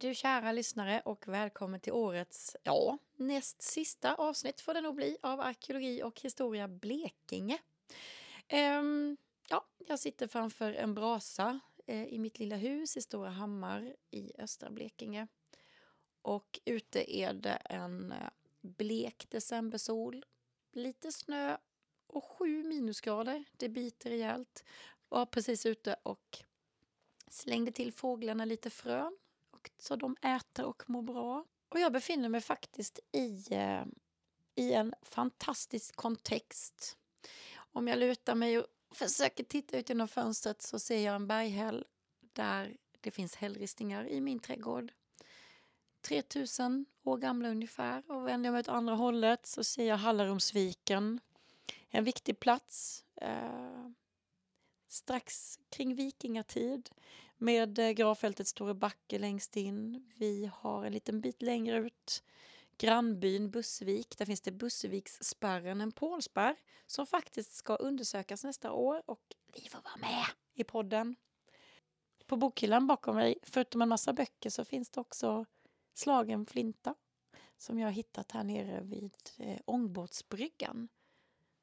du kära lyssnare och välkommen till årets, ja, näst sista avsnitt får det nog bli av Arkeologi och historia Blekinge. Um, ja, jag sitter framför en brasa eh, i mitt lilla hus i Stora Hammar i östra Blekinge. Och ute är det en eh, blek decembersol, lite snö och sju minusgrader. Det biter rejält. Var precis ute och slängde till fåglarna lite frön frukt så de äter och mår bra. Och jag befinner mig faktiskt i, eh, i en fantastisk kontext. Om jag lutar mig och försöker titta ut genom fönstret så ser jag en berghäll där det finns hällristningar i min trädgård. 3000 år gamla ungefär. Och vänder jag mig åt andra hållet så ser jag Hallarumsviken. En viktig plats eh, strax kring vikingatid med eh, gravfältet Store Backe längst in. Vi har en liten bit längre ut grannbyn Bussvik. Där finns det Bussviksspärren, en pålspärr som faktiskt ska undersökas nästa år och vi får vara med i podden. På bokhyllan bakom mig, förutom en massa böcker, så finns det också Slagen flinta som jag har hittat här nere vid eh, ångbåtsbryggan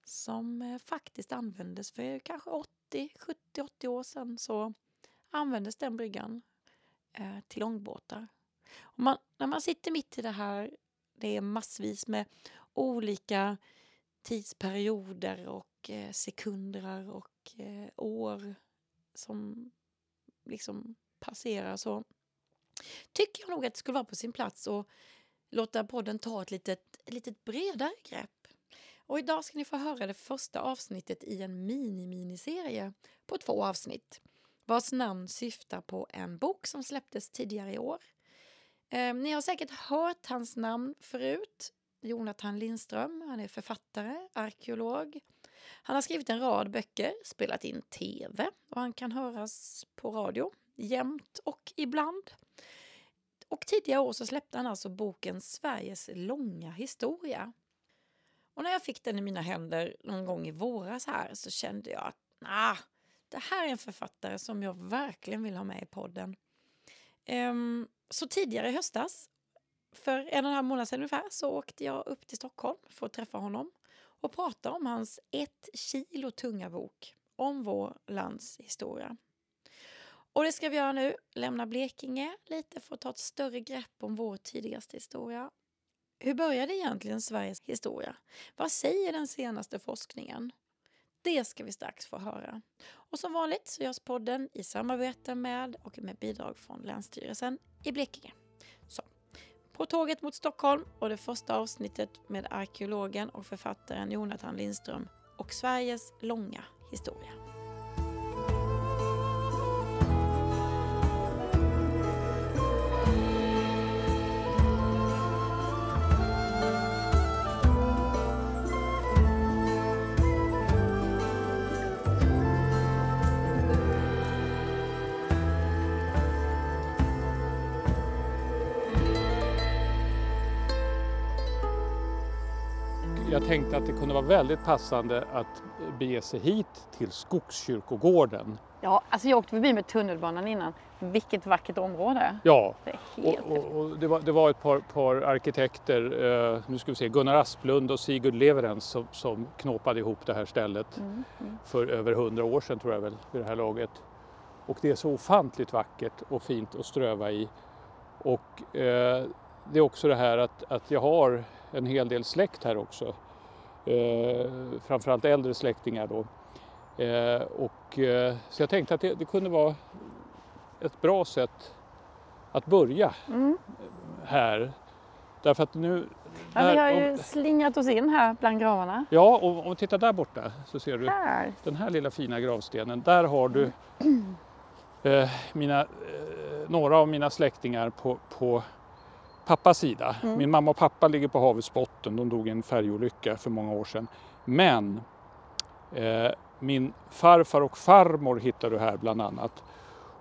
som eh, faktiskt användes för kanske 80, 70, 80 år sedan så användes den bryggan eh, till långbåtar. Och man, när man sitter mitt i det här, det är massvis med olika tidsperioder och eh, sekunder och eh, år som liksom passerar så tycker jag nog att det skulle vara på sin plats att låta podden ta ett litet, litet bredare grepp. Och idag ska ni få höra det första avsnittet i en mini-miniserie på två avsnitt vars namn syftar på en bok som släpptes tidigare i år. Eh, ni har säkert hört hans namn förut. Jonathan Lindström. Han är författare, arkeolog. Han har skrivit en rad böcker, spelat in tv och han kan höras på radio jämt och ibland. Och tidigare år så släppte han alltså boken Sveriges långa historia. Och när jag fick den i mina händer någon gång i våras här så kände jag att nah, det här är en författare som jag verkligen vill ha med i podden. Um, så tidigare i höstas, för en och en halv månad sedan ungefär, så åkte jag upp till Stockholm för att träffa honom och prata om hans ett kilo tunga bok om vår lands historia. Och det ska vi göra nu, lämna Blekinge lite för att ta ett större grepp om vår tidigaste historia. Hur började egentligen Sveriges historia? Vad säger den senaste forskningen? Det ska vi strax få höra. Och som vanligt så görs podden i samarbete med och med bidrag från Länsstyrelsen i Blekinge. Så, på tåget mot Stockholm och det första avsnittet med arkeologen och författaren Jonathan Lindström och Sveriges långa historia. Vara väldigt passande att bege sig hit till Skogskyrkogården. Ja, alltså jag åkte förbi med tunnelbanan innan. Vilket vackert område! Ja, det, och, och, och det, var, det, var, ett par, par arkitekter, eh, nu ska vi se, Gunnar Asplund och Sigurd Leverens som, som knåpade ihop det här stället mm, mm. för över hundra år sedan tror jag väl vid det här laget. Och det är så ofantligt vackert och fint att ströva i. Och eh, det är också det här att, att jag har en hel del släkt här också. Eh, framförallt äldre släktingar då. Eh, och, eh, så jag tänkte att det, det, kunde vara ett bra sätt att börja mm. här. Därför att nu... Ja, här, vi har ju om, slingrat oss in här bland gravarna. Ja, och om du tittar där borta så ser du här. den här lilla fina gravstenen. Där har du eh, mina, eh, några av mina släktingar på, på pappas sida. Mm. Min mamma och pappa ligger på havets botten. De dog i en färjolycka för många år sedan. Men eh, min farfar och farmor hittar du här bland annat.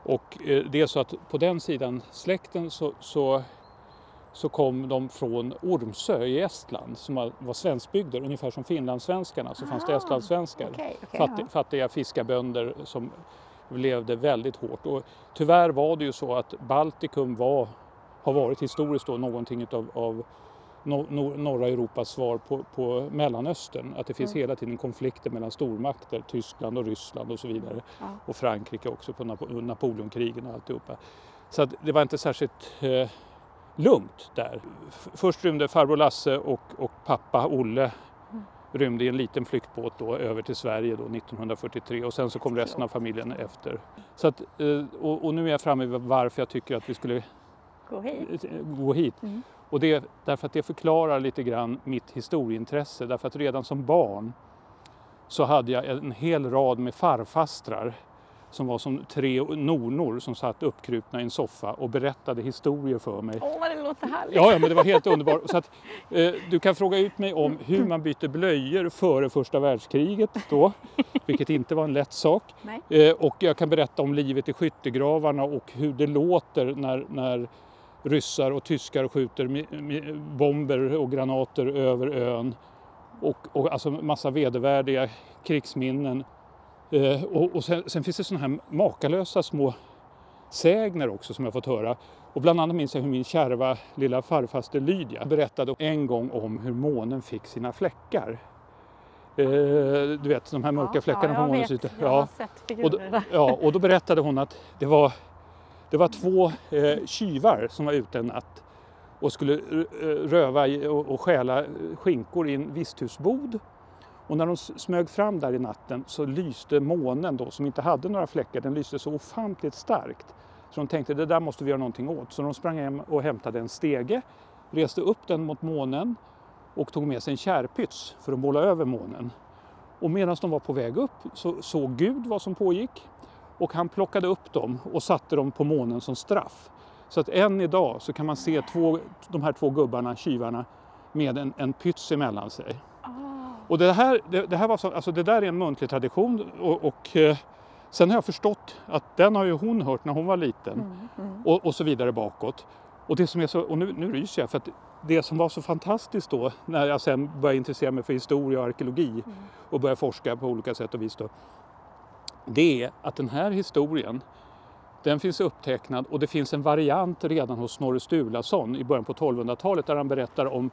Och eh, det är så att på den sidan släkten så, så, så kom de från Ormsö i Estland som var, var svenskbygder, ungefär som finlandssvenskarna så ah, fanns det ah, estlandssvenskar. Okay, okay, Fattig, ja. Fattiga fiskarbönder som levde väldigt hårt. Och tyvärr var det ju så att Baltikum var har varit historiskt då någonting av, av norra Europas svar på, på Mellanöstern. Att det finns mm. hela tiden konflikter mellan stormakter, Tyskland och Ryssland och så vidare. Ja. Och Frankrike också på Napoleonkrigen och alltihopa. Så det var inte särskilt eh, lugnt där. Först rymde farbror Lasse och, och pappa Olle mm. rymde i en liten flyktbåt då över till Sverige då 1943 och sen så kom resten av familjen efter. Så att, eh, och, och nu är jag framme vid varför jag tycker att vi skulle gå hit. Gå hit. Mm. Och det därför att det förklarar lite grann mitt historieintresse därför att redan som barn så hade jag en hel rad med farfastrar som var som tre nonor som satt uppkrupna i en soffa och berättade historier för mig. Åh, vad det låter härligt! Ja, ja men det var helt underbart. Så att, eh, du kan fråga ut mig om hur man byter blöjor före första världskriget då, vilket inte var en lätt sak. Eh, och jag kan berätta om livet i skyttegravarna och hur det låter när, när ryssar och tyskar skjuter bomber och granater över ön. Och, och alltså massa vedervärdiga krigsminnen. Eh, och, och sen, sen, finns det sådana här makalösa små sägner också som jag fått höra. Och bland annat minns jag hur min kärva lilla farfaster Lydia berättade en gång om hur månen fick sina fläckar. Eh, du vet de här mörka ja, fläckarna ja, på månens yta. Jag har sett figurer. Och ja, och då berättade hon att det var det var två eh, tjuvar som var ute en natt och skulle eh, röva och, och stjäla skinkor i en visthusbod. Och när de smög fram där i natten så lyste månen då, som inte hade några fläckar, den lyste så ofantligt starkt. Så de tänkte det där måste vi göra någonting åt. Så de sprang hem och hämtade en stege, reste upp den mot månen och tog med sig en kärpyts för att måla över månen. Och medan de var på väg upp så såg Gud vad som pågick och han plockade upp dem och satte dem på månen som straff. Så att än idag så kan man se två, de här två gubbarna, tjuvarna, med en, en pyts emellan sig. Oh. Och det här, det, det, här var så, alltså det där är en muntlig tradition och, och eh, sen har jag förstått att den har ju hon hört när hon var liten mm, mm. Och, och, så vidare bakåt. Och, det som är så, och nu, nu ryser jag för att det som var så fantastiskt då när jag sen började intressera mig för historia och arkeologi mm. och började forska på olika sätt och vis då, det är att den här historien den finns upptecknad och det finns en variant redan hos Snorre Sturlason i början på 1200-talet där han berättar om,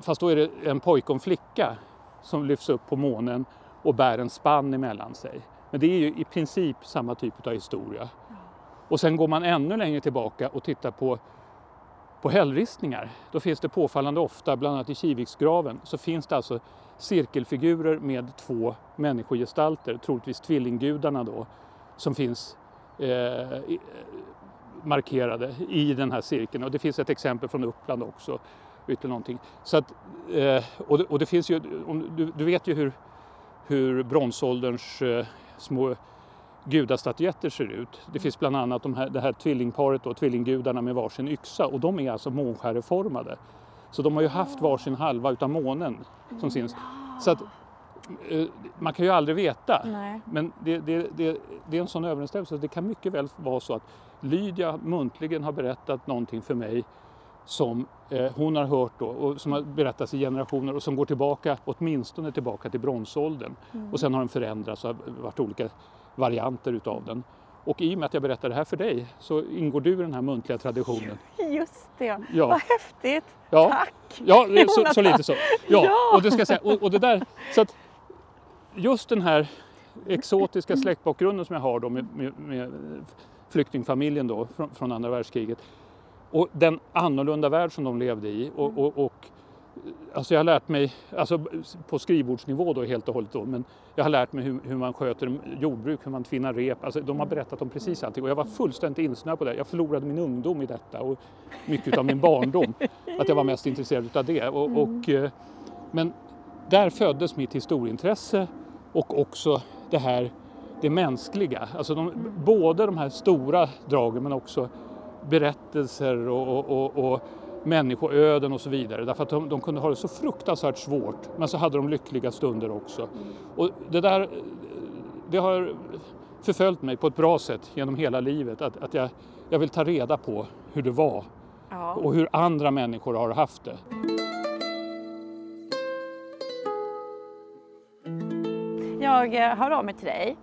fast då är det en pojke och en flicka som lyfts upp på månen och bär en spann emellan sig. Men det är ju i princip samma typ av historia. Och sen går man ännu längre tillbaka och tittar på, på hällristningar. Då finns det påfallande ofta, bland annat i Kiviksgraven, så finns det alltså cirkelfigurer med två människogestalter, troligtvis tvillinggudarna då, som finns eh, eh, markerade i den här cirkeln. Och det finns ett exempel från Uppland också. någonting. Så att, eh, och, det, och, det, finns ju, du, du, vet ju hur, hur bronsålderns eh, små gudastatyetter ser ut. Det finns bland annat de här, det här tvillingparet, då, tvillinggudarna med varsin yxa och de är alltså månskäreformade. Så de har ju haft varsin halva utav månen som syns. Så att, eh, man kan ju aldrig veta. Nej. Men det, det, det, det, är en sån överensstämmelse. Det kan mycket väl vara så att Lydia muntligen har berättat någonting för mig som eh, hon har hört då och som har berättats i generationer och som går tillbaka åtminstone tillbaka till bronsåldern. Mm. Och sen har den förändrats och varit olika varianter utav den. Och i och med att jag berättar det här för dig så ingår du i den här muntliga traditionen. Just det, ja. vad häftigt! Ja. Tack! Ja, så, så, lite så. Ja, ja. Och, det ska säga, och, och, det där, så att just den här exotiska släktbakgrunden som jag har då med, med, med flyktingfamiljen då från, från, andra världskriget och den annorlunda värld som de levde i och, och, och Alltså jag har lärt mig, alltså på skrivbordsnivå då helt och hållet då, men jag har lärt mig hur, hur man sköter jordbruk, hur man tvinnar rep. Alltså de har berättat om precis allting och jag var fullständigt insnöad på det. Jag förlorade min ungdom i detta och mycket av min barndom. Att jag var mest intresserad av det. Och, mm. och, eh, men där föddes mitt historieintresse och också det här det mänskliga. Alltså de, mm. både de här stora dragen men också berättelser och, och, och människoöden och så vidare. Därför att de, de, kunde ha det så fruktansvärt svårt men så hade de lyckliga stunder också. Och det där det har förföljt mig på ett bra sätt genom hela livet. Att, att jag, jag vill ta reda på hur det var ja. och hur andra människor har haft det. Jag eh, hör av mig till dig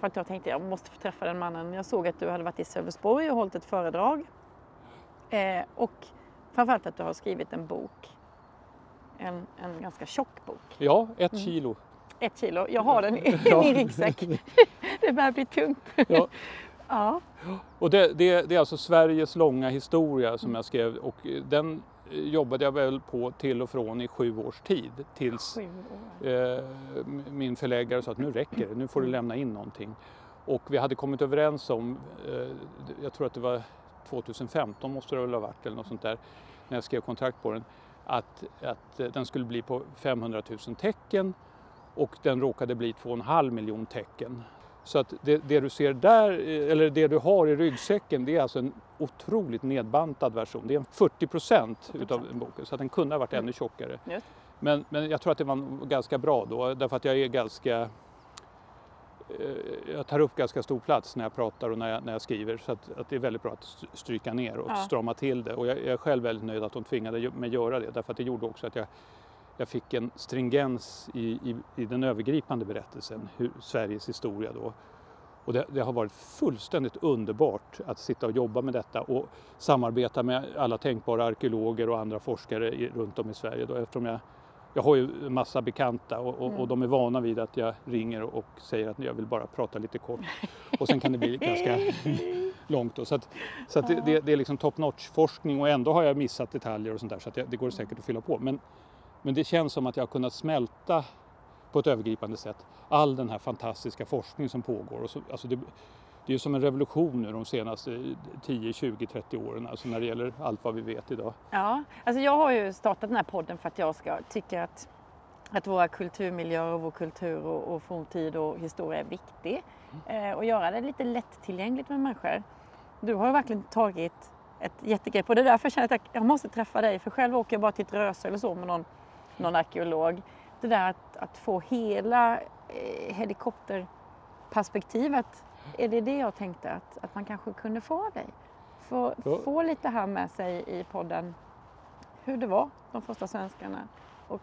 för att jag tänkte jag måste få träffa den mannen. Jag såg att du hade varit i Sölvesborg och hållit ett föredrag Eh, och framförallt att du har skrivit en bok. En, en ganska tjock bok. Ja, ett Mm. kilo. Ett kilo. Jag har den i Ja. min ryggsäck. Det börjar bli tungt. Ja. Ja. Och det, det, det är alltså Sveriges långa historia Mm. som jag skrev och eh, den eh, jobbade jag väl på till och från i sju års tid tills eh, min förläggare sa att nu räcker det, nu får du Mm. lämna in någonting. Och vi hade kommit överens om, eh, jag tror att det var 2015 måste det väl ha varit eller något sånt där, när jag skrev kontrakt på den, att, att eh, den skulle bli på 500 000 tecken och den råkade bli 2,5 miljon tecken. Så att det, det du ser där, eh, eller det du har i ryggsäcken, det är alltså en otroligt nedbantad version. Det är en 40 procent utav boken, så att den kunde ha varit ännu tjockare. Just. Men, men jag tror att det var ganska bra då, därför att jag är ganska jag tar upp ganska stor plats när jag pratar och när jag, när jag skriver så att, att det är väldigt bra att st- stryka ner och Ja. strama till det. Och jag, jag är själv väldigt nöjd att de tvingade mig göra det därför att det gjorde också att jag, jag fick en stringens i, i, i den övergripande berättelsen, hur, Sveriges historia då. Och det, det har varit fullständigt underbart att sitta och jobba med detta och samarbeta med alla tänkbara arkeologer och andra forskare i, runt om i Sverige. Då, eftersom jag, jag har ju en massa bekanta och, och, Mm. och de är vana vid att jag ringer och säger att jag vill bara prata lite kort. Och sen kan det bli ganska långt. Då. Så, att, så att det, det, det är liksom top notch forskning och ändå har jag missat detaljer och sånt där så jag, det går säkert att fylla på. Men, men det känns som att jag har kunnat smälta på ett övergripande sätt all den här fantastiska forskning som pågår. Och så, alltså det, det är ju som en revolution nu de senaste 10, 20, 30 åren alltså när det gäller allt vad vi vet idag. Ja, alltså jag har ju startat den här podden för att jag ska tycka att, att våra kulturmiljöer och vår kultur och, och forntid och historia är viktig. Eh, och göra det lite lättillgängligt med människor. Du har ju verkligen tagit ett jättegrepp och det är därför jag känner att jag, jag måste träffa dig. För själv åker jag bara till ett Röse eller så med någon, någon arkeolog. Det där att, att få hela eh, helikopterperspektivet. Är det det jag tänkte att, att man kanske kunde få av dig? Få, Ja. få lite här med sig i podden hur det var de första svenskarna och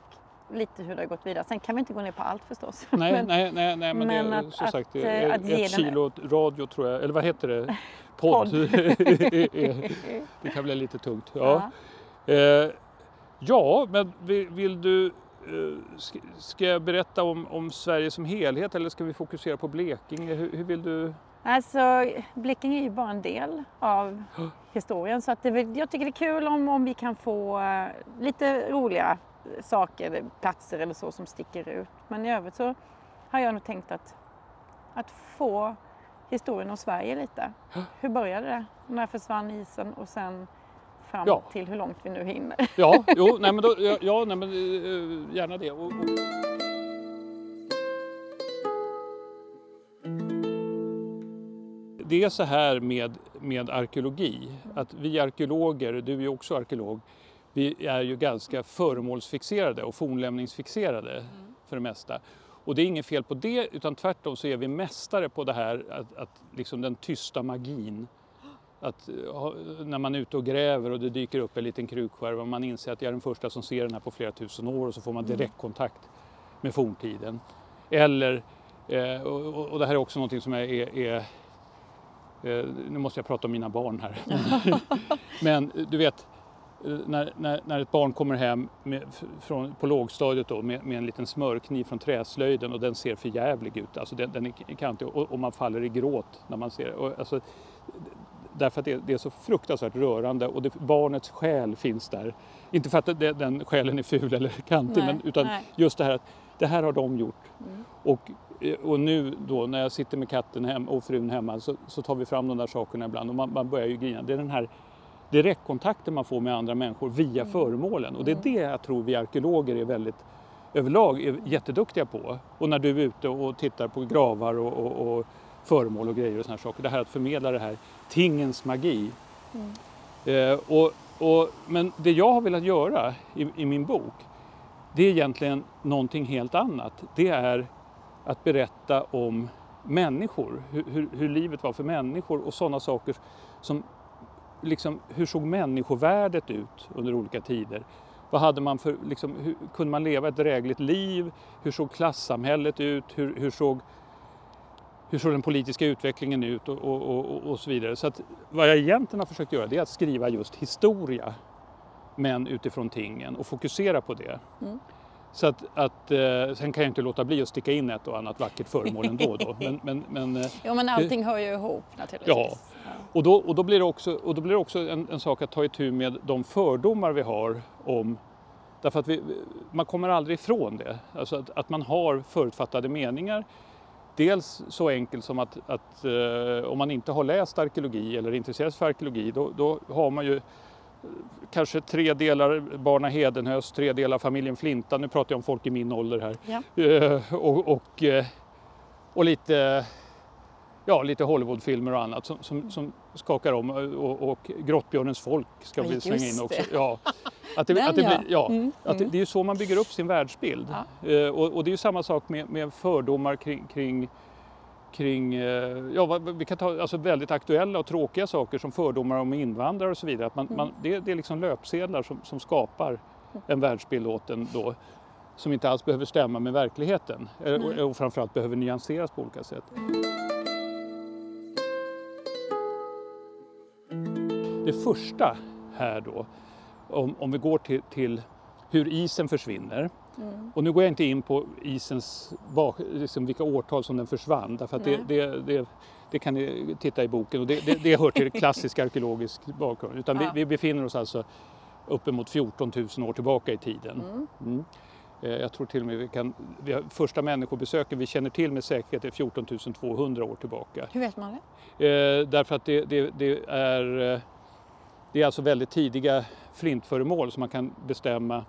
lite hur det har gått vidare. Sen kan vi inte gå ner på allt förstås. Nej, Men- nej, nej, nej men, men det, att- som att, sagt, eh, det är att ett den- kilo radio tror jag, eller vad heter det? Podd. Det kan bli lite tungt. Ja, Ja. eh, ja men vill, vill du eh, ska, ska jag berätta om, om Sverige som helhet eller ska vi fokusera på Blekinge? Hur, hur vill du? Alltså, Blekinge är ju bara en del av historien så att det, jag tycker det är kul om, om vi kan få eh, lite roliga saker, platser eller så som sticker ut. Men i övrigt så har jag nog tänkt att, att få historien om Sverige lite. Hur började det? När försvann isen och sen fram Ja. till hur långt vi nu hinner. Ja, jo, nej, men då, ja, nej, men, eh, gärna det. Och, och... Det är så här med, med arkeologi, att vi arkeologer, du är ju också arkeolog, vi är ju ganska föremålsfixerade och fornlämningsfixerade för det mesta. Och det är inget fel på det, utan tvärtom så är vi mästare på det här att, att liksom den tysta magin. Att eh, när man är ute och gräver och det dyker upp en liten krukskärva och man inser att jag är den första som ser den här på flera tusen år och så får man direktkontakt med forntiden. Eller, eh, och, det här är också någonting som är, är, är eh, nu måste jag prata om mina barn här. Men du vet, när, när, när ett barn kommer hem med, från, på lågstadiet då, med, med en liten smörkniv från träslöjden och den ser för jävlig ut, alltså den, den är kantig och, och man faller i gråt när man ser det. Och, alltså, därför att det, det är så fruktansvärt rörande och det, barnets själ finns där. Inte för att det, den själen är ful eller kantig, Nej, men, utan nej. just det här att det här har de gjort. Mm. Och, eh, och nu då när jag sitter med katten hem, och frun hemma så, så tar vi fram de där sakerna ibland och man, man börjar ju grina. Det är den här direktkontakten man får med andra människor via Mm. föremålen och det är det jag tror vi arkeologer är väldigt överlag är jätteduktiga på. Och när du är ute och tittar på gravar och, och, och föremål och grejer och såna här saker. Det här att förmedla det här tingens magi. Mm. Eh, och, och, men det jag har velat göra i, i min bok det är egentligen någonting helt annat. Det är att berätta om människor, hur, hur, hur livet var för människor och sådana saker som liksom, hur såg människovärdet ut under olika tider? Vad hade man för, liksom, hur, kunde man leva ett drägligt liv? Hur såg klassamhället ut? Hur, hur såg hur såg den politiska utvecklingen ut och, och, och, och så vidare. Så att vad jag egentligen har försökt göra det är att skriva just historia men utifrån tingen och fokusera på det. Mm. Så att, att, eh, sen kan jag inte låta bli att sticka in ett och annat vackert föremål ändå. Då. Men, men, men, eh, Jo, men allting hör ju ihop naturligtvis. Ja. och, då, och då blir det också, och då blir det också en, en sak att ta itu med de fördomar vi har om Därför att vi, man kommer aldrig ifrån det. Alltså att, att man har förutfattade meningar. Dels så enkelt som att, att eh, om man inte har läst arkeologi eller intresserar sig för arkeologi då, då har man ju eh, kanske tre delar Barna Hedenhös, tre delar familjen Flinta. Nu pratar jag om folk i min ålder här. Ja. Eh, och, och, eh, och lite, ja, lite Hollywoodfilmer och annat som, som, som skakar om och, och Grottbjörnens folk ska vi slänga in också. Ja. Att det, Den, att det, ja. blir, ja, Mm, att det, mm. det är ju så man bygger upp sin världsbild. Eh, och, och det är ju samma sak med, med fördomar kring, kring kring, eh, ja, vi kan ta alltså väldigt aktuella och tråkiga saker som fördomar om invandrare och så vidare. Att man, Mm. man, det, det är liksom löpsedlar som, som skapar en världsbild åt en då som inte alls behöver stämma med verkligheten Eh, och, och framförallt behöver nyanseras på olika sätt. Det första här då, om, om vi går till, till hur isen försvinner. Mm. Och nu går jag inte in på isens, bak, liksom vilka årtal som den försvann därför att det, det, det, det kan ni titta i boken och det, det, det hör till klassisk arkeologisk bakgrund. Utan Ja. vi, vi befinner oss alltså uppemot 14 000 år tillbaka i tiden. Mm. Mm. Eh, Jag tror till och med vi kan, vi har, första människobesöken vi känner till med säkerhet är 14 200 år tillbaka. Hur vet man det? Eh, därför att det, det, det, är, eh, det är alltså väldigt tidiga flintföremål som man kan bestämma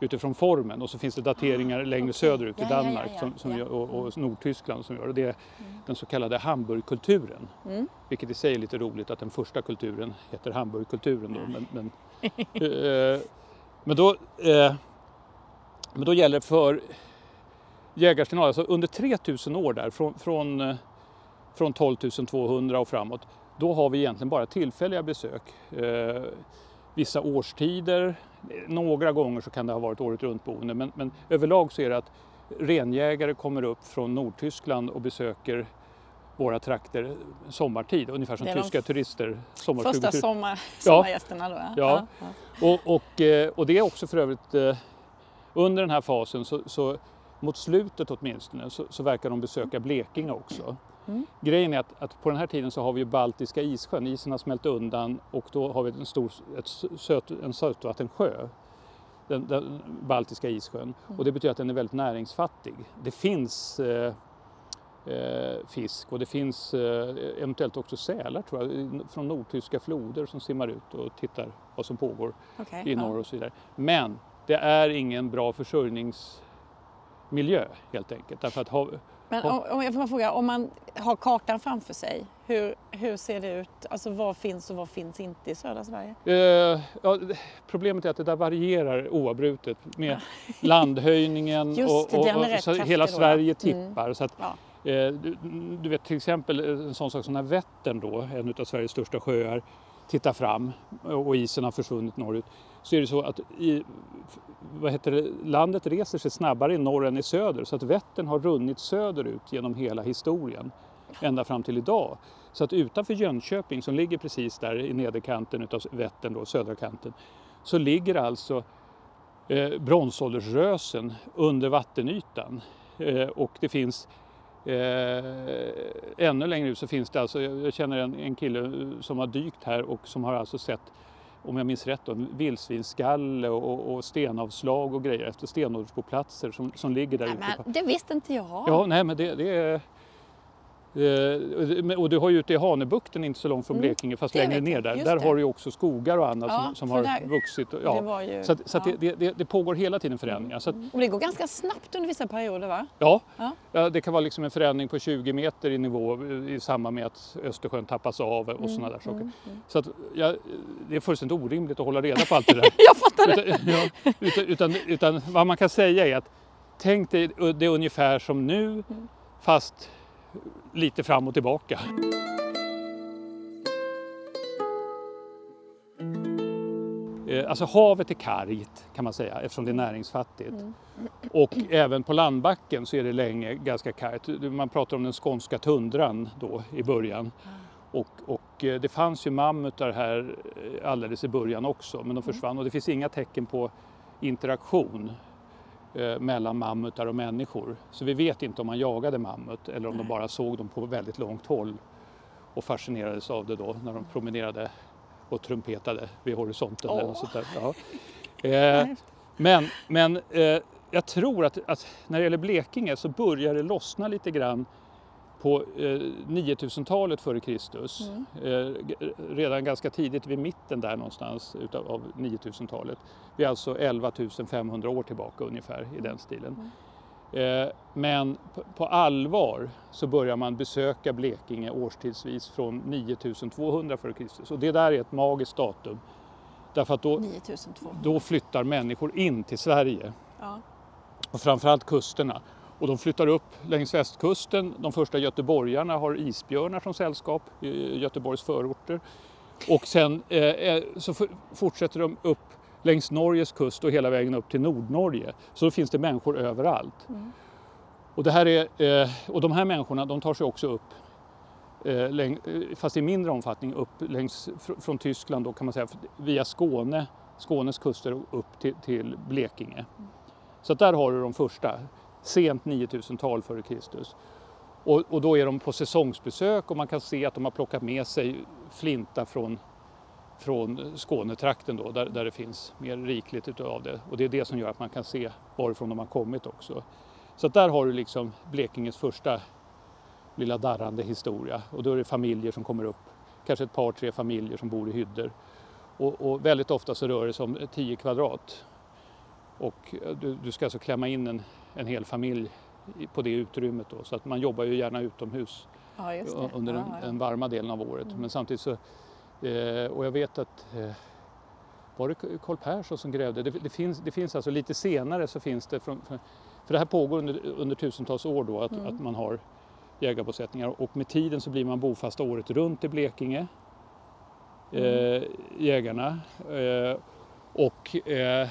utifrån formen och så finns det dateringar längre okej. söderut i Ja, ja, ja, Danmark ja, som, som ja. gör, och, och Nordtyskland som gör det. Det är den så kallade Hamburgkulturen. Mm. Vilket i sig är lite roligt att den första kulturen heter Hamburgkulturen. Då, men, men, eh, men, då, eh, men då gäller för jägarsignaler, alltså under 3000 år där, från, från, eh, från 12 200 och framåt, då har vi egentligen bara tillfälliga besök. Eh, vissa årstider, några gånger så kan det ha varit året runt boende, men, men överlag så är det att renjägare kommer upp från Nordtyskland och besöker våra trakter sommartid, ungefär som tyska turister. Första sommar, sommargästerna då? Ja. och, och, eh, och det är också för övrigt eh, under den här fasen så, så mot slutet åtminstone så, så verkar de besöka Blekinge också. Mm. Grejen är att, att på den här tiden så har vi ju Baltiska issjön, isen har smält undan och då har vi en stor ett söt, en sötvattensjö. Den, den Baltiska issjön och det betyder att den är väldigt näringsfattig. Det finns eh, eh, fisk och det finns eh, eventuellt också sälar tror jag från nordtyska floder som simmar ut och tittar vad som pågår Okej, i ja. norr och så vidare. Men det är ingen bra försörjningsmiljö helt enkelt. Därför att Men om, om jag får fråga, om man har kartan framför sig, hur, hur ser det ut? Alltså vad finns och vad finns inte i södra Sverige? eh, ja, problemet är att det där varierar oavbrutet med landhöjningen Just och, och, och så hela då. Sverige Mm. tippar. Så att, Ja. Eh, du, du vet till exempel en sån sak som när Vättern då, en av Sveriges största sjöar, tittar fram och isen har försvunnit norrut. Så är det så att i, vad heter det, landet reser sig snabbare i norr än i söder så att Vättern har runnit söderut genom hela historien ända fram till idag. Så att utanför Jönköping som ligger precis där i nederkanten utav Vättern, då, södra kanten, så ligger alltså eh, bronsåldersrösen under vattenytan. Eh, och det finns Eh, ännu längre ut så finns det alltså, jag jag känner en, en kille som har dykt här och som har alltså sett, om jag minns rätt, då, vildsvinsskalle och, och stenavslag och grejer efter stenåldersboplatser som, som ligger där Nej, ute. på- men det visste inte jag. Ja, nej men det, det är... eh, och du har ju ute i Hanöbukten inte så långt från Mm, Blekinge fast det längre ner där. Där det. har du ju också skogar och annat Ja, som, som har där- vuxit. Ja. var ju, Så, att, så att ja. det, det, det pågår hela tiden förändringar. Så att, Och det går ganska snabbt under vissa perioder va? Ja, Ja. det kan vara liksom en förändring på 20 meter i nivå i samband med att Östersjön tappas av och sådana där saker. Mm, mm. Så att, det är fullständigt orimligt att hålla reda på allt det där. Jag fattar det! utan, utan, utan, utan vad man kan säga är att tänk dig det är ungefär som nu Mm. fast lite fram och tillbaka. Eh, alltså havet är kargt kan man säga eftersom det är näringsfattigt. Mm. Och även på landbacken så är det länge ganska kargt. Man pratar om den skånska tundran då i början. Och, och, eh, det fanns ju mammutar här eh, alldeles i början också men de mm. försvann och det finns inga tecken på interaktion mellan mammutar och människor. Så vi vet inte om man jagade mammut eller om Nej. de bara såg dem på väldigt långt håll och fascinerades av det då när de promenerade och trumpetade vid horisonten. Oh. Eller där. Ja. Eh, men men eh, jag tror att, att, när det gäller Blekinge så börjar det lossna lite grann på eh, 9000-talet före Kristus. Mm. Eh, redan ganska tidigt vid mitten där någonstans utav, av 9000-talet. Vi är alltså 11 500 år tillbaka ungefär i den stilen. Mm. Eh, men på allvar så börjar man besöka Blekinge årstidsvis från 9200 f.Kr. Och det där är ett magiskt datum. Därför att då, då flyttar människor in till Sverige. Ja. Och framförallt kusterna. Och de flyttar upp längs västkusten. De första göteborgarna har isbjörnar som sällskap i Göteborgs förorter. Och sen eh, eh så fortsätter de upp längs Norges kust och hela vägen upp till Nordnorge. Så då finns det människor överallt. Mm. Och, det här är, eh, och de här människorna de tar sig också upp, eh, läng, eh, fast i mindre omfattning, upp längs, fr från Tyskland då kan man säga, via Skåne, Skånes kuster upp till, till Blekinge. Mm. Så där har du de första, sent 9000-tal före Kristus. Och, och, då är de på säsongsbesök och man kan se att de har plockat med sig flinta från från Skånetrakten då, där, där det finns mer rikligt utav det. Och det är det som gör att man kan se varifrån de har kommit också. Så där har du liksom Blekinges första lilla darrande historia och då är det familjer som kommer upp, kanske ett par, tre familjer som bor i hyddor. Och, och väldigt ofta så rör det sig om 10 kvadrat. Och du, du, ska alltså klämma in en, en hel familj på det utrymmet då, så att man jobbar ju gärna utomhus ja, under den, ja, den varma delen av året. Mm. Men samtidigt så Eh, och jag vet att eh, var det Karl Persson som grävde? Det, det, finns, det finns alltså lite senare så finns det, från, för, för det här pågår under, under tusentals år då att, mm. att man har jägarbosättningar och med tiden så blir man bofasta året runt i Blekinge, mm. eh, jägarna. Eh, och, eh,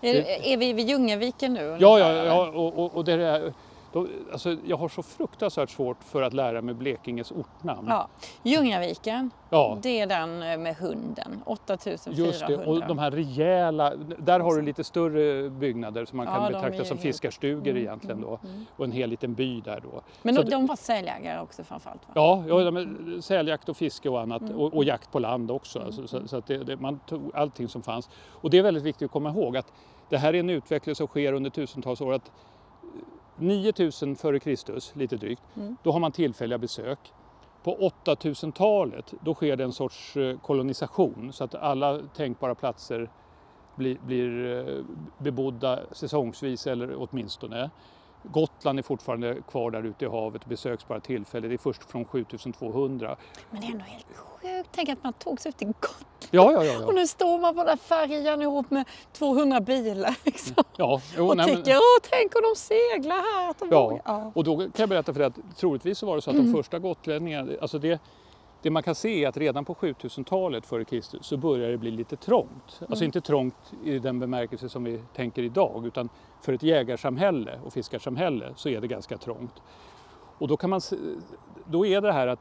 är, är, vi vid Ljungaviken nu? Ja, ja, ja och, och, och det är då, alltså, jag har så fruktansvärt svårt för att lära mig Blekinges ortnamn. Ja. Ljungaviken, ja. det är den eh, med hunden, 8400. Just det, och de här rejäla, där har du lite större byggnader som man kan ja, betrakta som fiskarstugor mm, egentligen då. Mm, mm. Och en hel liten by där då. Men de, de var säljägare också framförallt? Va? Ja, ja de, säljakt och fiske och annat mm. och, och, jakt på land också. Mm, alltså, så, mm. så, att det, det, man tog allting som fanns. Och det är väldigt viktigt att komma ihåg att det här är en utveckling som sker under tusentals år. Att 9000 f.Kr. lite drygt, mm. då har man tillfälliga besök. På 8000-talet då sker det en sorts eh, kolonisation så att alla tänkbara platser blir, blir eh, bebodda säsongsvis eller åtminstone. Gotland är fortfarande kvar där ute i havet och besöks bara tillfälligt. Det är först från 7200. Men det är ändå helt sjukt. Tänk att man tog sig ut till Gotland. Ja, ja, ja, ja. Och nu står man på den färjan ihop med 200 bilar. Liksom. Ja, jo, och nej, tänker, men... Åh, tänk om de seglar här. De ja. ja, och då kan jag berätta för dig att troligtvis så var det så att de mm. första gotlänningarna, alltså det, det man kan se är att redan på 7000-talet före Kristus så börjar det bli lite trångt. Alltså mm. Inte trångt i den bemärkelse som vi tänker idag utan för ett jägarsamhälle och fiskarsamhälle så är det ganska trångt. Och då, kan man, då är det här att,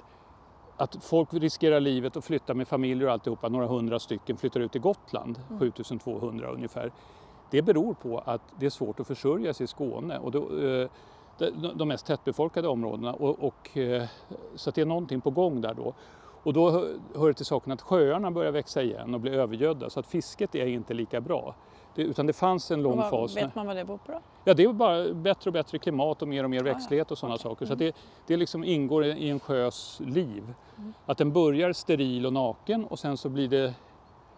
att folk riskerar livet och flyttar med familjer och alltihopa, några hundra stycken flyttar ut till Gotland, mm. 7200 ungefär. Det beror på att det är svårt att försörja sig i Skåne. Och då, eh, de mest tättbefolkade områdena. Och, och, eh, så det är någonting på gång där då. Och då hör det till saken att sjöarna börjar växa igen och bli övergödda så att fisket är inte lika bra. Det, utan det fanns en lång vad, fas. Vet man vad det beror på då? Ja, det är bara bättre och bättre klimat och mer och mer växtlighet och sådana okay. saker. Så mm. det, det liksom ingår i en sjös liv. Mm. Att den börjar steril och naken och sen så blir det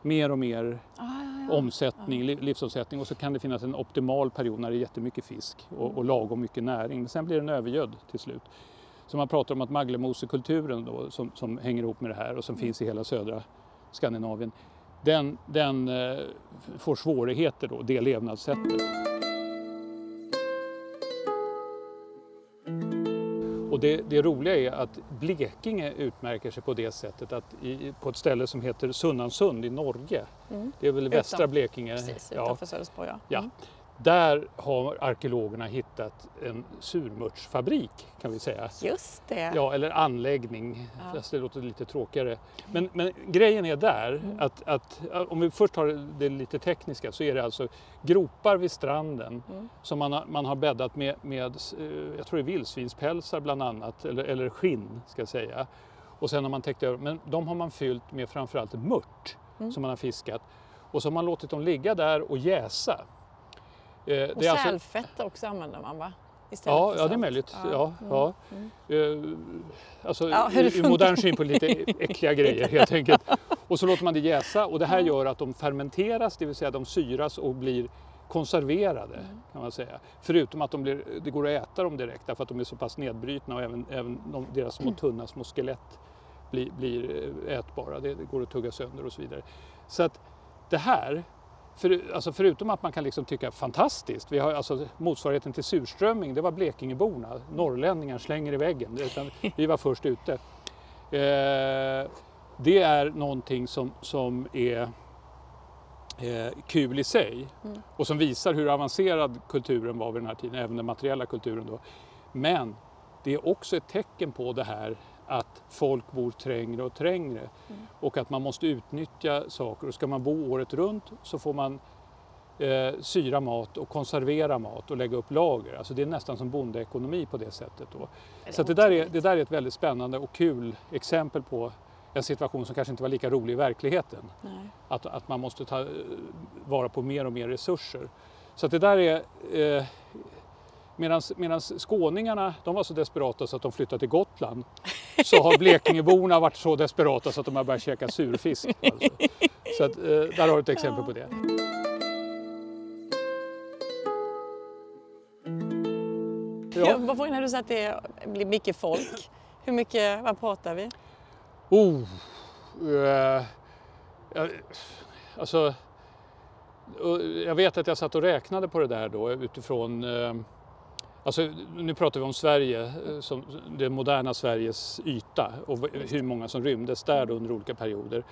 mer och mer ah, ja, ja. omsättning, livsomsättning och så kan det finnas en optimal period när det är jättemycket fisk och, mm. och lagom mycket näring. Men sen blir den övergödd till slut. Så man pratar om att Maglemosekulturen då, som, som hänger ihop med det här och som mm. finns i hela södra Skandinavien, den, den eh, får svårigheter då, det levnadssättet. Och det, det roliga är att Blekinge utmärker sig på det sättet att i, på ett ställe som heter Sunnansund i Norge, Mm. det är väl västra Utan- Blekinge, Precis, ja, utanför Sölvesborg. Ja. Ja. Där har arkeologerna hittat en surmörtsfabrik kan vi säga. Just det. Ja, eller anläggning, Ja. fast det låter lite tråkigare. Men, men grejen är där Mm. att, att om vi först tar det lite tekniska så är det alltså gropar vid stranden Mm. som man har, man har bäddat med, med eh, jag tror det är vildsvinspälsar bland annat, eller, eller skinn ska jag säga. Och sen har man täckt över, men de har man fyllt med framförallt mört Mm. som man har fiskat. Och så har man låtit dem ligga där och jäsa. Eh, Och alltså- sälfett också använder man va? Istället Ja, ja, det är möjligt. Ja, Mm. ja. Mm. Eh, alltså Ja, funkar. modern syn på lite äckliga grejer helt enkelt. Och så låter man det jäsa och det här Ja. gör att de fermenteras, det vill säga de syras och blir konserverade Mm. kan man säga. Förutom att de blir, det går att äta dem direkt därför att de är så pass nedbrytna och även, även de, deras Mm. små tunna små skelett blir, blir eh, ätbara. Det, det går att tugga sönder och så vidare. Så att det här för, alltså förutom att man kan liksom tycka fantastiskt, vi har alltså motsvarigheten till surströmming, det var Blekingeborna, norrlänningar slänger i väggen, utan vi var först ute. Eh, det är någonting som, som är eh, kul i sig Mm. och som visar hur avancerad kulturen var vid den här tiden, även den materiella kulturen då. Men det är också ett tecken på det här att folk bor trängre och trängre Mm. och att man måste utnyttja saker. Och ska man bo året runt så får man eh, syra mat och konservera mat och lägga upp lager. Alltså det är nästan som bondeekonomi på det sättet. Då. Eller Så det, där är, det där är ett väldigt spännande och kul exempel på en situation som kanske inte var lika rolig i verkligheten. Nej. Att, att man måste ta eh, vara på mer och mer resurser. Så det där är... Eh, Medan skåningarna de var så desperata så att de flyttade till Gotland så har Blekingeborna varit så desperata så att de har börjat käka surfisk. Alltså. Så att, eh, där har du ett exempel på det. Ja. Ja. Vad får när du säger att det blir mycket folk? Hur mycket, vad pratar vi? Oh, eh, jag, alltså, jag vet att jag satt och räknade på det där då utifrån eh, Alltså, nu pratar vi om Sverige, eh, som det moderna Sveriges yta och hur många som rymdes där under olika perioder.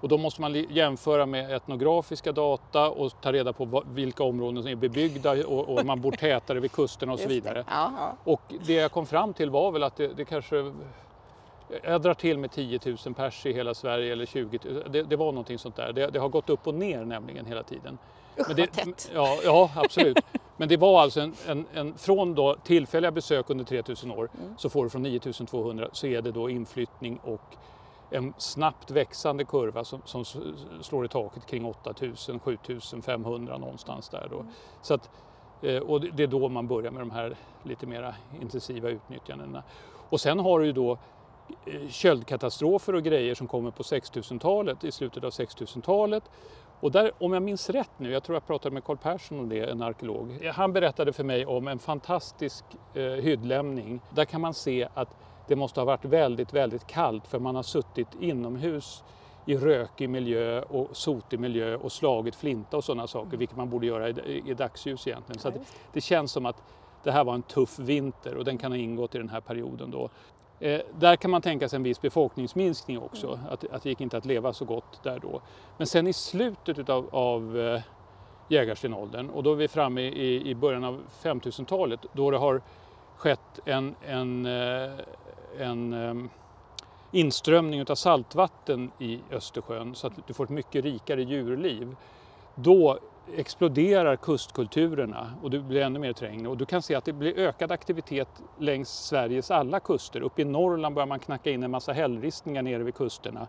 Och då måste man jämföra med etnografiska data och ta reda på vilka områden som är bebyggda och, och man bor tätare vid kusterna och så det. vidare. Ja. Och det jag kom fram till var väl att det, det kanske jag drar till med 10 000 pers i hela Sverige eller 20 000. Det, det var någonting sånt där. Det, det har gått upp och ner nämligen hela tiden. Usch Men det, vad tätt. Ja, ja, absolut. Men det var alltså en, en, en från då tillfälliga besök under 3000 år Mm. så får du från 9200 så är det då inflyttning och en snabbt växande kurva som, som slår i taket kring 8000, 7500 någonstans där då. Mm. Så att, eh, och det det är då man börjar med de här lite mera intensiva utnyttjandena. Och sen har du ju då eh, köldkatastrofer och grejer som kommer på 6000-talet, i slutet av 6000-talet. Och där, om jag minns rätt nu, jag tror jag pratade med Carl Persson om det, en arkeolog. Han berättade för mig om en fantastisk eh, hyddlämning. Där kan man se att det måste ha varit väldigt, väldigt kallt för man har suttit inomhus i rökig miljö och sotig miljö och slagit flinta och sådana saker, vilket man borde göra i, i dagsljus egentligen. Så det. det känns som att det här var en tuff vinter och den kan ha ingått i den här perioden då. Eh, där kan man tänka sig en viss befolkningsminskning också, att, att det gick inte att leva så gott där då. Men sen i slutet utav, av eh, jägarstenåldern och då är vi framme i, i början av 5000-talet då det har skett en, en, eh, en inströmning utav saltvatten i Östersjön så att du får ett mycket rikare djurliv. Då exploderar kustkulturerna och det blir ännu mer trängre och du kan se att det blir ökad aktivitet längs Sveriges alla kuster. Uppe i Norrland börjar man knacka in en massa hällristningar nere vid kusterna.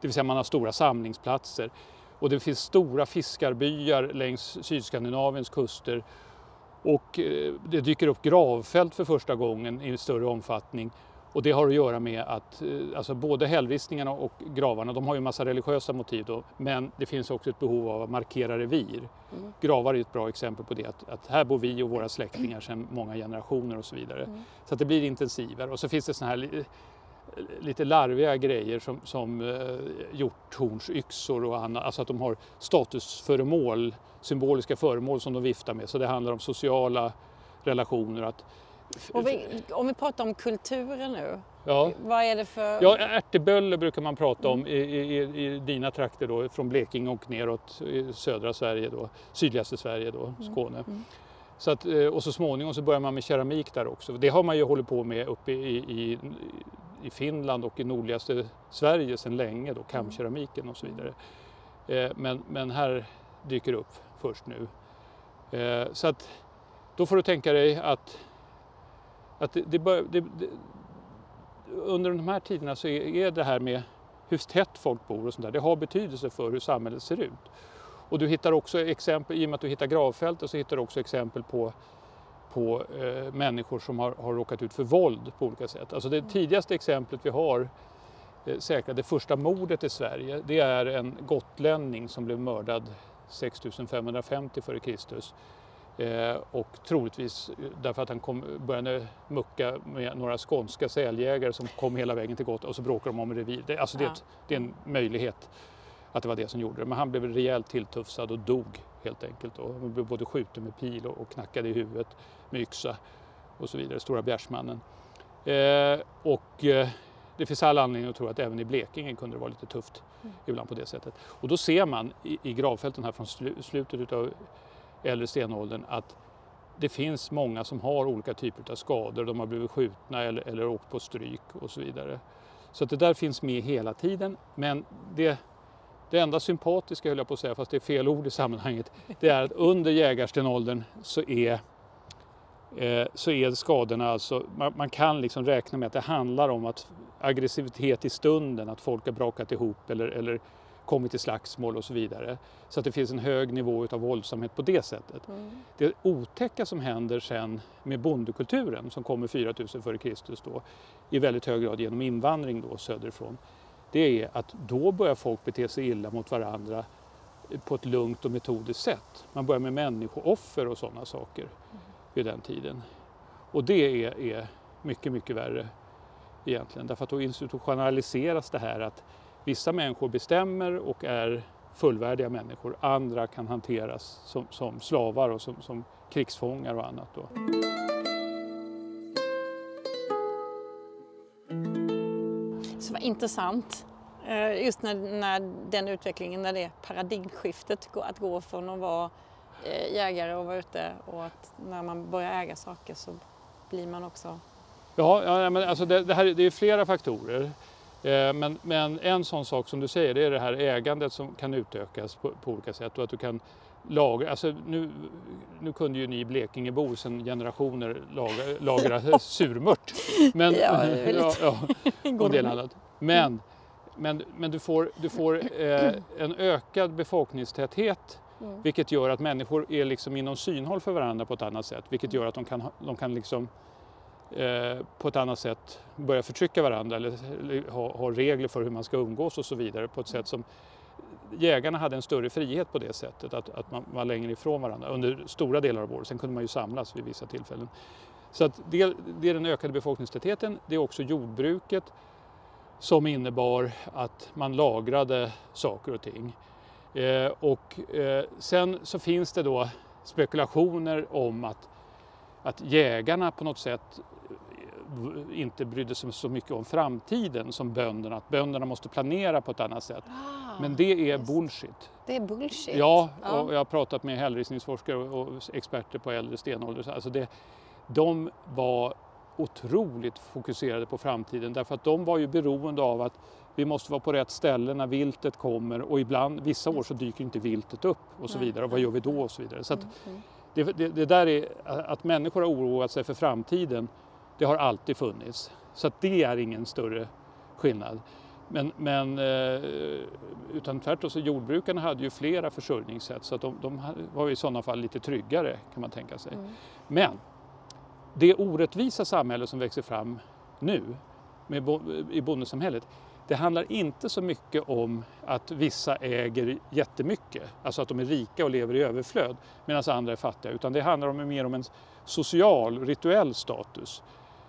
Det vill säga man har stora samlingsplatser och det finns stora fiskarbyar längs Sydskandinaviens kuster och eh, det dyker upp gravfält för första gången i större omfattning och det har att göra med att eh, alltså både hällristningarna och gravarna, de har ju en massa religiösa motiv då, men det finns också ett behov av att markera revir. Mm. Gravar är ett bra exempel på det, att, att här bor vi och våra släktingar sedan många generationer och så vidare. Mm. Så att det blir intensivare och så finns det såna här li- lite larviga grejer som, som eh, hjorthornsyxor och annat, alltså att de har statusföremål, symboliska föremål som de viftar med. Så det handlar om sociala relationer, att vi, om vi pratar om kulturen nu, Ja. vad är det för... Ja, ärtebölle brukar man prata om i, i, i dina trakter då, från Blekinge och neråt i södra Sverige då, sydligaste Sverige då, Skåne. Mm. Så att, eh, och så småningom så börjar man med keramik där också. Det har man ju hållit på med uppe i, i, i Finland och i nordligaste Sverige sedan länge då, kamkeramiken och så vidare. Eh, Men, men här dyker det upp först nu. Eh, Så att då får du tänka dig att, att det, det, bör, det, det under de här tiderna så är, är det här med hur tätt folk bor och sånt där, det har betydelse för hur samhället ser ut. Och du hittar också exempel, i och med att du hittar gravfält, så hittar du också exempel på, på eh, människor som har, har råkat ut för våld på olika sätt. Alltså det tidigaste exemplet vi har eh, säkrat, det första mordet i Sverige, det är en gotlänning som blev mördad 6550 f.Kr. Eh, och troligtvis därför att han kom, började mucka med några skånska säljägare som kom hela vägen till Gotland och så bråkade de om revir. Det, alltså det, är ett, det är en möjlighet att det var det som gjorde det. Men han blev rejält tilltufsad och dog helt enkelt. Och han blev både skjuten med pil och, och knackad i huvudet med yxa och så vidare, Stora Bjärsmannen. Eh, och eh, det finns all anledning att tro att även i Blekinge kunde det vara lite tufft ibland på det sättet. Och då ser man i, i gravfälten här från slu, slutet av äldre stenåldern att det finns många som har olika typer av skador. De har blivit skjutna eller, eller åkt på stryk och så vidare. Så att det där finns med hela tiden. Men det, det enda sympatiska, höll jag på att säga, fast det är fel ord i sammanhanget, det är att under jägarstenåldern så är, eh, så är skadorna alltså, man, man kan liksom räkna med att det handlar om att aggressivitet i stunden, att folk har brakat ihop eller, eller kommit till slagsmål och så vidare. Så att det finns en hög nivå av våldsamhet på det sättet. Mm. Det otäcka som händer sen med bondekulturen som kommer 4000 f.Kr. då i väldigt hög grad genom invandring då söderifrån. Det är att då börjar folk bete sig illa mot varandra på ett lugnt och metodiskt sätt. Man börjar med människooffer och sådana saker vid den tiden. Och det är, är mycket, mycket värre egentligen. Därför att då institutionaliseras det här att vissa människor bestämmer och är fullvärdiga människor. Andra kan hanteras som, som slavar och som, som krigsfångar och annat. Då. Så vad intressant. Eh, Just när, när den utvecklingen, när det paradigmskiftet att gå från att vara eh, jägare och vara ute och att när man börjar äga saker så blir man också... Ja, ja men alltså det, det, här, det är flera faktorer. Eh, Men, men en sån sak som du säger, det är det här ägandet som kan utökas på, på olika sätt och att du kan lagra, alltså nu, nu kunde ju ni Blekingebor sedan generationer lagra, lagra surmört. Men, Ja, ja, ja, och del annat. Men, men, men du får, du får eh, en ökad befolkningstäthet Mm. vilket gör att människor är liksom inom synhåll för varandra på ett annat sätt. Vilket gör att de kan, de kan liksom, Eh, på ett annat sätt börja förtrycka varandra eller, ha, ha regler för hur man ska umgås och så vidare på ett sätt som jägarna hade en större frihet på det sättet, att, att man var längre ifrån varandra under stora delar av året. Sen kunde man ju samlas vid vissa tillfällen. Så att det, det är den ökade befolkningstätheten. Det är också jordbruket som innebar att man lagrade saker och ting. Eh, och eh, sen så finns det då spekulationer om att, att jägarna på något sätt inte brydde sig så mycket om framtiden som bönderna. Att bönderna måste planera på ett annat sätt. Men det är just. bullshit. Det är bullshit. Ja, Ja. och jag har pratat med hällristningsforskare och experter på äldre stenålder. Alltså det, de var otroligt fokuserade på framtiden därför att de var ju beroende av att vi måste vara på rätt ställe när viltet kommer och ibland, vissa år så dyker inte viltet upp och så vidare och vad gör vi då och så vidare. Så att Mm, mm. det, det, det där är, att människor har oroat sig för framtiden, det har alltid funnits. Så det är ingen större skillnad. Men, men eh, utan tvärtom så jordbrukarna hade ju flera försörjningssätt så att de, de var i sådana fall lite tryggare kan man tänka sig. Mm. Men det orättvisa samhälle som växer fram nu med i bondesamhället det handlar inte så mycket om att vissa äger jättemycket, alltså att de är rika och lever i överflöd medan andra är fattiga, utan det handlar om mer om en social, rituell status.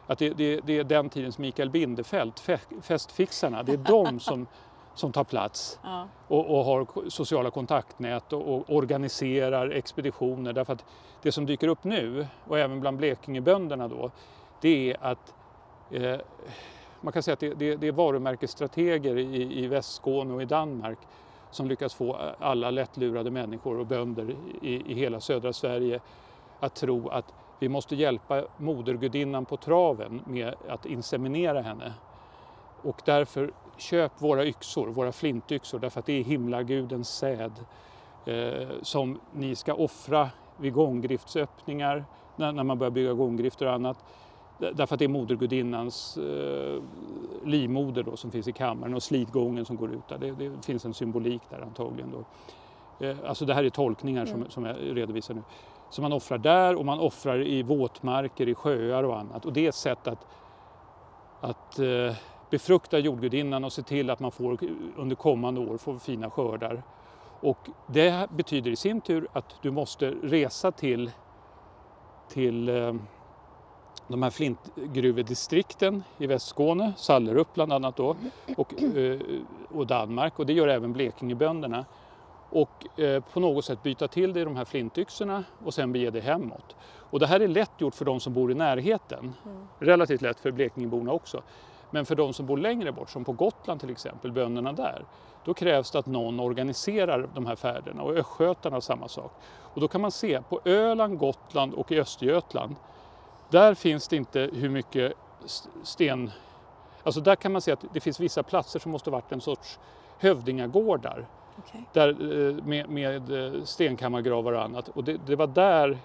Att det, det, det är den tidens Mikael Bindefeld, fe- festfixarna, det är de som, som tar plats Ja. och, och har sociala kontaktnät och, och organiserar expeditioner. Därför att det som dyker upp nu, och även bland Blekingebönderna då, det är att eh, man kan säga att det, det, det är varumärkesstrateger i, i Västskåne och i Danmark som lyckas få alla lättlurade människor och bönder i, i hela södra Sverige att tro att vi måste hjälpa modergudinnan på traven med att inseminera henne. Och därför köp våra yxor, våra flintyxor, därför att det är himlagudens säd eh, som ni ska offra vid gånggriftsöppningar, när, när man börjar bygga gånggrifter och annat. Därför att det är modergudinnans eh, livmoder då, som finns i kammaren och slitgången som går ut där. Det, det finns en symbolik där antagligen. Då. Eh, alltså det här är tolkningar som, Mm. som jag redovisar nu som man offrar där och man offrar i våtmarker, i sjöar och annat. Och det är ett sätt att, att eh, befrukta jordgudinnan och se till att man får under kommande år får fina skördar. Och det betyder i sin tur att du måste resa till, till eh, de här flintgruvedistrikten i Västskåne, Sallerup bland annat då, och, eh, och Danmark och det gör även Blekingebönderna. Och eh, på något sätt byta till i de här flintyxorna och sen bege det hemåt. Och det här är lätt gjort för de som bor i närheten. Relativt lätt för Blekingeborna också. Men för de som bor längre bort, som på Gotland till exempel, bönderna där, då krävs det att någon organiserar de här färderna och östgötarna samma sak. Och då kan man se på Öland, Gotland och i Östergötland, där finns det inte hur mycket sten... Alltså där kan man se att det finns vissa platser som måste varit en sorts hövdingagårdar Okay. där, eh, med, med eh, stenkammargravar och annat. Och det, det var där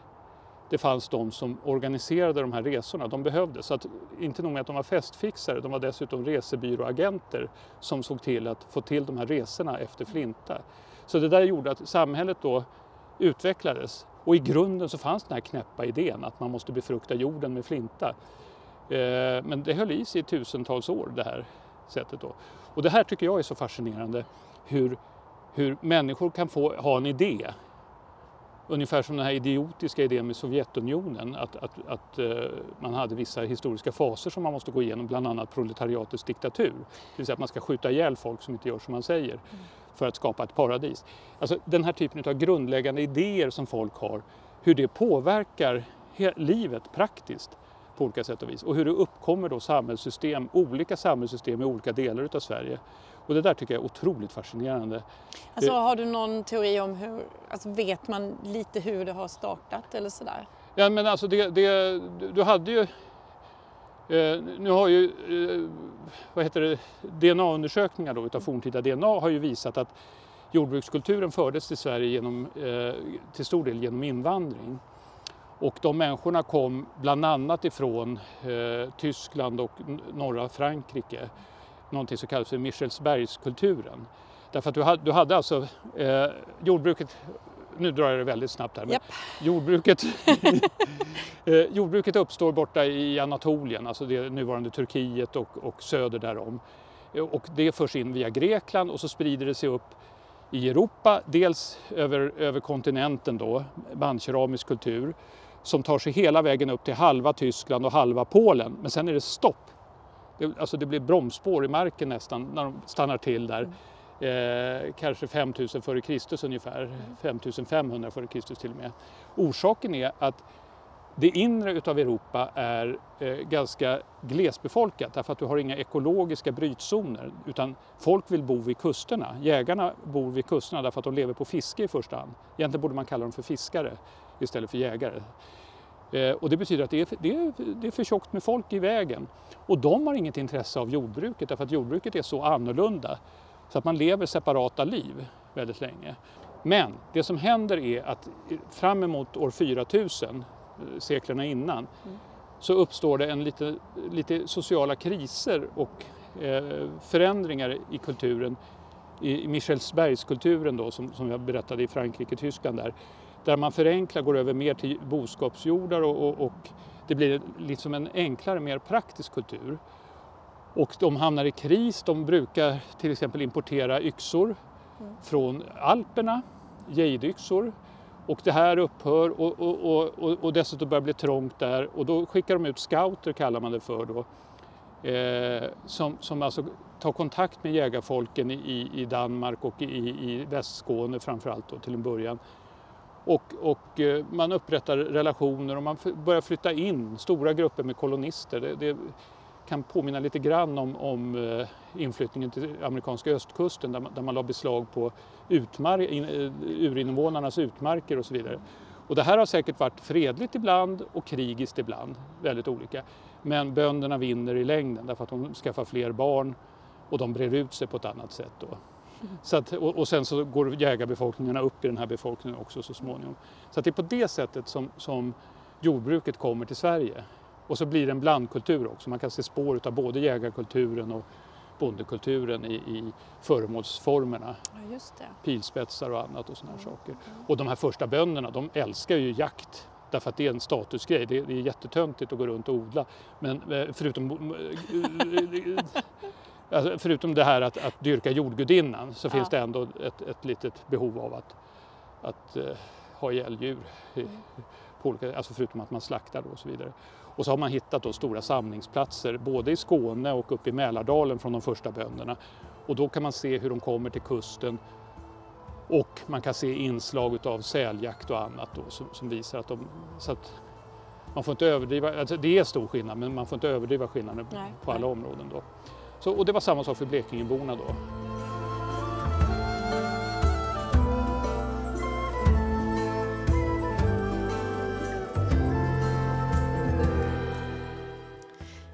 det fanns de som organiserade de här resorna. De behövdes. Så att, inte nog med att de var festfixare, de var dessutom resebyråagenter som såg till att få till de här resorna efter Flinta. Så det där gjorde att samhället då utvecklades. Och i grunden så fanns den här knäppa idén att man måste befrukta jorden med flinta. Eh, men det höll i sig i tusentals år det här sättet då. Och det här tycker jag är så fascinerande hur, hur människor kan få ha en idé. Ungefär som den här idiotiska idén med Sovjetunionen att, att, att eh, man hade vissa historiska faser som man måste gå igenom, bland annat proletariatets diktatur. Det vill säga att man ska skjuta ihjäl folk som inte gör som man säger för att skapa ett paradis. Alltså den här typen av grundläggande idéer som folk har, hur det påverkar livet praktiskt på olika sätt och vis och hur det uppkommer då samhällssystem, olika samhällssystem i olika delar utav Sverige. Och det där tycker jag är otroligt fascinerande. Alltså, har du någon teori om hur, alltså, vet man lite hur det har startat eller sådär? Ja men alltså det, det du hade ju eh, nu har ju eh, vad heter det, DNA-undersökningar då utav forntida DNA har ju visat att jordbrukskulturen fördes till Sverige genom, eh, till stor del genom invandring. Och de människorna kom bland annat ifrån eh, Tyskland och norra Frankrike. Någonting som kallas för Michelsbergskulturen. Därför att du hade, du hade alltså eh, jordbruket, nu drar jag det väldigt snabbt här, men Japp. jordbruket, eh, jordbruket uppstår borta i Anatolien, alltså det nuvarande Turkiet och, och söder därom. Eh, Och det förs in via Grekland och så sprider det sig upp i Europa, dels över, över kontinenten då, bandkeramisk kultur, som tar sig hela vägen upp till halva Tyskland och halva Polen. Men sen är det stopp. Det, alltså det blir bromsspår i marken nästan när de stannar till där. Eh, kanske 5000 före Kristus ungefär, 5500 före Kristus till och med. Orsaken är att det inre utav Europa är eh, ganska glesbefolkat därför att du har inga ekologiska brytzoner utan folk vill bo vid kusterna. Jägarna bor vid kusterna därför att de lever på fiske i första hand. Egentligen borde man kalla dem för fiskare istället för jägare. Eh, och det betyder att det är, för- det, är, det är för tjockt med folk i vägen. Och de har inget intresse av jordbruket därför att jordbruket är så annorlunda så att man lever separata liv väldigt länge. Men det som händer är att fram emot år 4000, eh, seklerna innan, så uppstår det en lite, lite sociala kriser och eh, förändringar i kulturen, i, i Michelsbergskulturen då, som, som jag berättade i Frankrike, Tyskland där, där man förenklar, går över mer till boskapsjordar och, och, och det blir liksom en enklare, mer praktisk kultur. Och de hamnar i kris, de brukar till exempel importera yxor från Alperna, jadeyxor. Och det här upphör och, och, och, och, och dessutom börjar det bli trångt där och då skickar de ut scouter kallar man det för då. eh, som, som alltså tar kontakt med jägarfolken i, i Danmark och i, i Västskåne framförallt då, till en början. Och, och eh, man upprättar relationer och man börjar flytta in stora grupper med kolonister. Det, det kan påminna lite grann om, om eh, inflyttningen till amerikanska östkusten där man, där man la beslag på utmark, eh, urinvånarnas utmarker och så vidare. Och det här har säkert varit fredligt ibland och krigiskt ibland, väldigt olika. Men bönderna vinner i längden därför att de skaffar fler barn och de brer ut sig på ett annat sätt. Då. Så att, och, och, sen så går jägarbefolkningarna upp i den här befolkningen också så småningom. Så det är på det sättet som, som jordbruket kommer till Sverige. Och så blir det en blandkultur också. Man kan se spår av både jägarkulturen och bondekulturen i, i föremålsformerna. Ja, Pilspetsar och annat och sådana mm. saker. Och de här första bönderna de älskar ju jakt därför att det är en statusgrej. Det är, det är jättetöntigt att gå runt och odla. Men eh, förutom, eh, alltså, förutom det här att, att dyrka jordgudinnan så ja. finns det ändå ett, ett litet behov av att, att uh, ha ihjäl djur. Mm. På olika, alltså förutom att man slaktar och så vidare. Och så har man hittat då stora samlingsplatser både i Skåne och uppe i Mälardalen från de första bönderna. Och då kan man se hur de kommer till kusten och man kan se inslag av säljakt och annat då, som, som visar att de... Så att man får inte överdriva, alltså det är stor skillnad men man får inte överdriva skillnaden nej, på alla nej. områden. Då. Så, och det var samma sak för Blekingeborna då.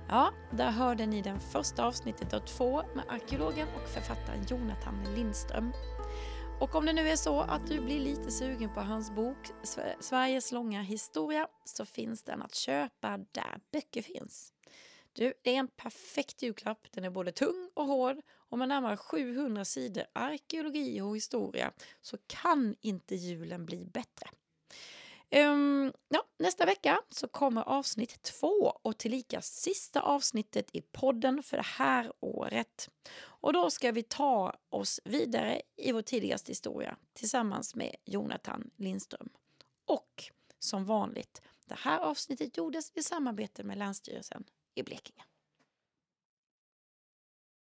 Ja, där hörde ni den första avsnittet av två med arkeologen och författaren Jonathan Lindström. Och om det nu är så att du blir lite sugen på hans bok Sveriges långa historia så finns den att köpa där böcker finns. Du, det är en perfekt julklapp. Den är både tung och hård och med närmare 700 sidor arkeologi och historia så kan inte julen bli bättre. Um, ja, nästa vecka så kommer avsnitt två och tillika sista avsnittet i podden för det här året. Och då ska vi ta oss vidare i vår tidigaste historia tillsammans med Jonathan Lindström. Och som vanligt, det här avsnittet gjordes i samarbete med Länsstyrelsen i Blekinge.